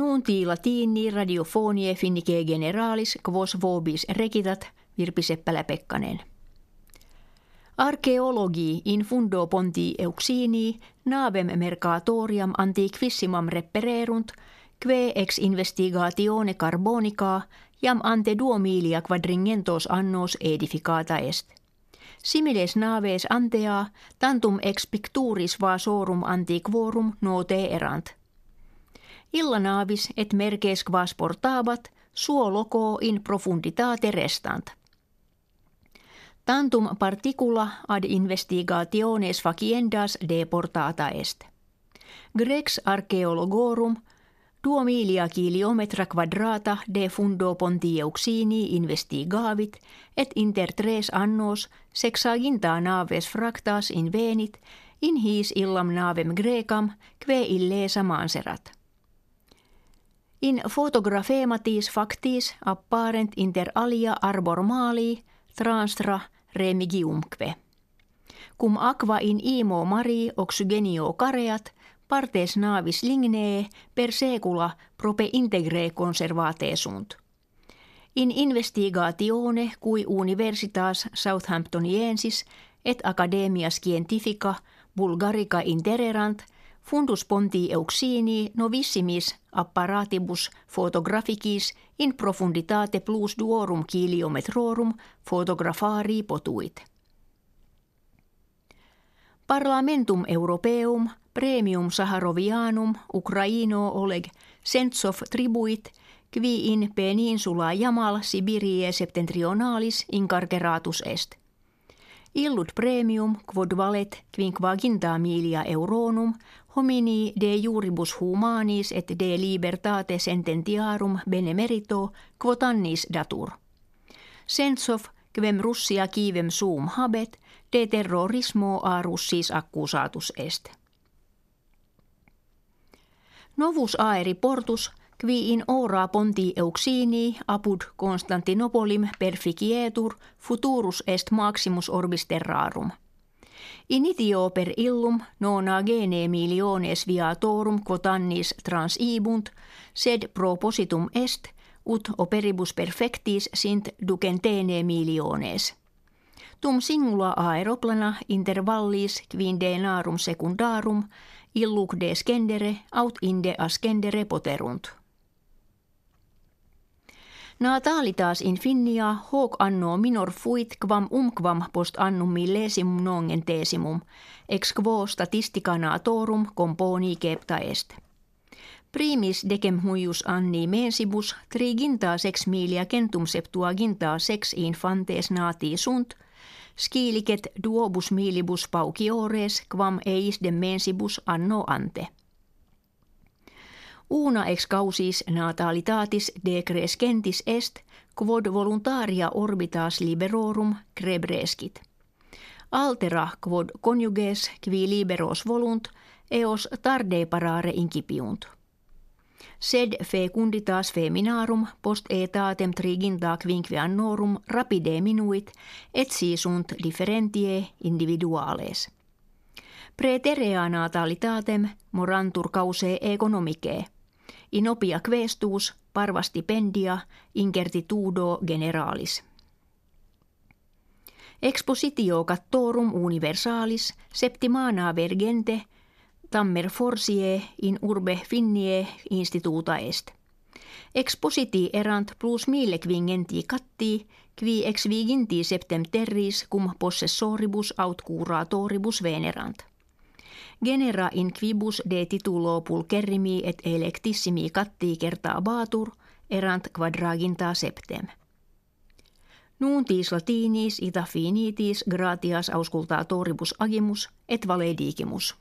Nuunti latini radiofonie finnike generalis quos vobis rekitat Virpi Seppälä-Pekkanen. Arkeologi in fundo ponti euxini navem mercatoriam antiquissimam repererunt, que ex investigatione carbonica jam ante duo milia quadringentos annos edificata est. Similes naves antea tantum ex picturis vasorum antiquorum note erant – Illa navis et merkes quas portabat, suo loco in profunditate restant. Tantum particula ad investigationes faciendas deportata est. Grex archeologorum duo milia kilometra quadrata de fundo Pontieuxini investigavit et inter tres annos sexaginta naves fractas invenit in his illam navem grecam que illesa manserat. In fotografematis factis apparent inter alia arbor mali transtra remigiumque. Cum aqua in imo mari oxygenio careat, partes navis lignee per secula prope integre conservate sunt. In investigatione cui universitas Southamptoniensis et Academia Scientifica Bulgarica intererant – Fundus ponti euxini novissimis apparatibus photographikis in profunditate plus duorum kiliometrorum photographarii potuit. Parlamentum Europeum premium Saharovianum Ukraino Oleg Sentsov tribuit qui in peninsula Jamal Sibirie septentrionalis incarceratus est. Illud premium quod valet quinquaginta milia euronum homini de juribus humanis et de libertate sententiarum benemerito quotannis datur. Sentsov quem Russia kivem suum habet, de terrorismo a Russis accusatus est. Novus aeri portus, qui in ora ponti euxini apud Constantinopolim perficietur futurus est maximus orbis terrarum – Initio per illum nona gene miliones viatorum quotannis transibunt, sed propositum est, ut operibus perfectis sint ducentene miliones. Tum singula aeroplana intervallis quindenarum secundarum illuc descendere aut inde ascendere poterunt. Natalitas infinia hoc anno minor fuit quam umquam post annum millesimum nongen tesimum, ex quo statistica natorum componi cepta est. Primis decem huius anni mensibus triginta sex milia centum septuaginta sex infantes nati sunt, skilicet duobus milibus pauciores quam eisdem mensibus anno ante – Una ex causis natalitatis decrescentis est, quod voluntaria orbitas liberorum crebrescit. Altera quod conjuges qui liberos volunt, eos tarde parare incipiunt. Sed fecunditas feminarum post etatem triginta quinque annorum rapide minuit, et si sunt differentie individuales. Preterea natalitatem morantur cause economicae – Inopia questus, parvastipendia, incertitudo generalis. Expositio cattorum universalis septimana vergente tammer forsie in urbe finnie instituta est. Expositi erant plus mille quingenti catti, qui ex viginti septem terris cum possessoribus aut curatoribus venerant. Genera in quibus de titulo pulcherrimi et electissimi catti kertaa batur, erant quadraginta septem. Nuuntis latinis ita finitis gratias auscultatoribus agimus et valedigimus.